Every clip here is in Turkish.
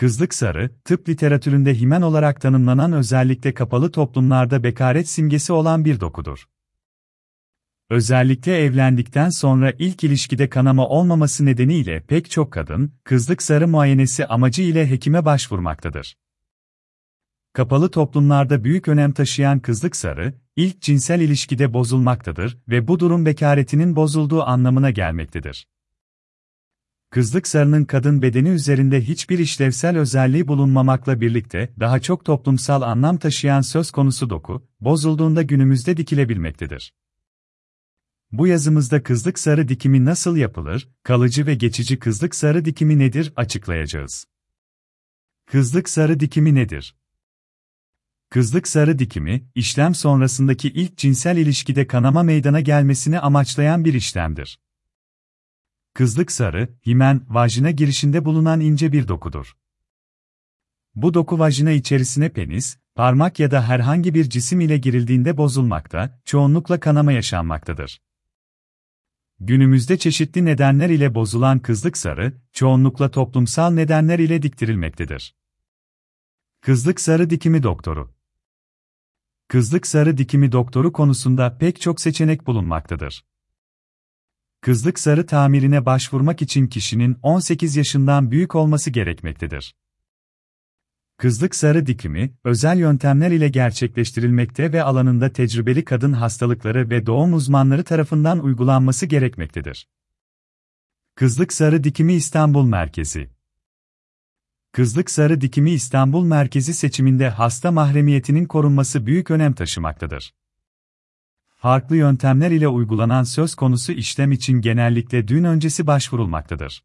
Kızlık sarı, tıp literatüründe himen olarak tanımlanan özellikle kapalı toplumlarda bekaret simgesi olan bir dokudur. Özellikle evlendikten sonra ilk ilişkide kanama olmaması nedeniyle pek çok kadın, kızlık sarı muayenesi amacı ile hekime başvurmaktadır. Kapalı toplumlarda büyük önem taşıyan kızlık sarı, ilk cinsel ilişkide bozulmaktadır ve bu durum bekaretinin bozulduğu anlamına gelmektedir. Kızlık sarının kadın bedeni üzerinde hiçbir işlevsel özelliği bulunmamakla birlikte daha çok toplumsal anlam taşıyan söz konusu doku, bozulduğunda günümüzde dikilebilmektedir. Bu yazımızda kızlık sarı dikimi nasıl yapılır, kalıcı ve geçici kızlık sarı dikimi nedir açıklayacağız. Kızlık sarı dikimi nedir? Kızlık sarı dikimi, işlem sonrasındaki ilk cinsel ilişkide kanama meydana gelmesini amaçlayan bir işlemdir. Kızlık sarı, himen, vajina girişinde bulunan ince bir dokudur. Bu doku vajina içerisine penis, parmak ya da herhangi bir cisim ile girildiğinde bozulmakta, çoğunlukla kanama yaşanmaktadır. Günümüzde çeşitli nedenler ile bozulan kızlık sarı, çoğunlukla toplumsal nedenler ile diktirilmektedir. Kızlık sarı dikimi doktoru Kızlık sarı dikimi doktoru konusunda pek çok seçenek bulunmaktadır. Kızlık sarı tamirine başvurmak için kişinin 18 yaşından büyük olması gerekmektedir. Kızlık sarı dikimi, özel yöntemler ile gerçekleştirilmekte ve alanında tecrübeli kadın hastalıkları ve doğum uzmanları tarafından uygulanması gerekmektedir. Kızlık sarı dikimi İstanbul Merkezi Kızlık sarı dikimi İstanbul Merkezi seçiminde hasta mahremiyetinin korunması büyük önem taşımaktadır. Farklı yöntemler ile uygulanan söz konusu işlem için genellikle düğün öncesi başvurulmaktadır.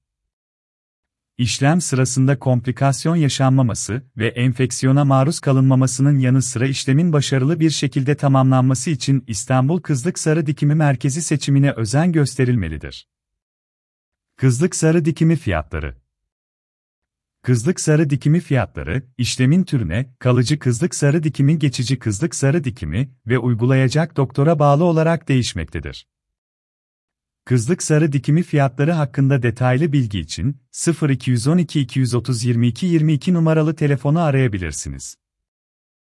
İşlem sırasında komplikasyon yaşanmaması ve enfeksiyona maruz kalınmamasının yanı sıra işlemin başarılı bir şekilde tamamlanması için İstanbul Kızlık Sarı Dikimi Merkezi seçimine özen gösterilmelidir. Kızlık sarı dikimi fiyatları Kızlık sarı dikimi fiyatları, işlemin türüne, kalıcı kızlık sarı dikimi, geçici kızlık sarı dikimi ve uygulayacak doktora bağlı olarak değişmektedir. Kızlık sarı dikimi fiyatları hakkında detaylı bilgi için 0212 230 22 22 numaralı telefonu arayabilirsiniz.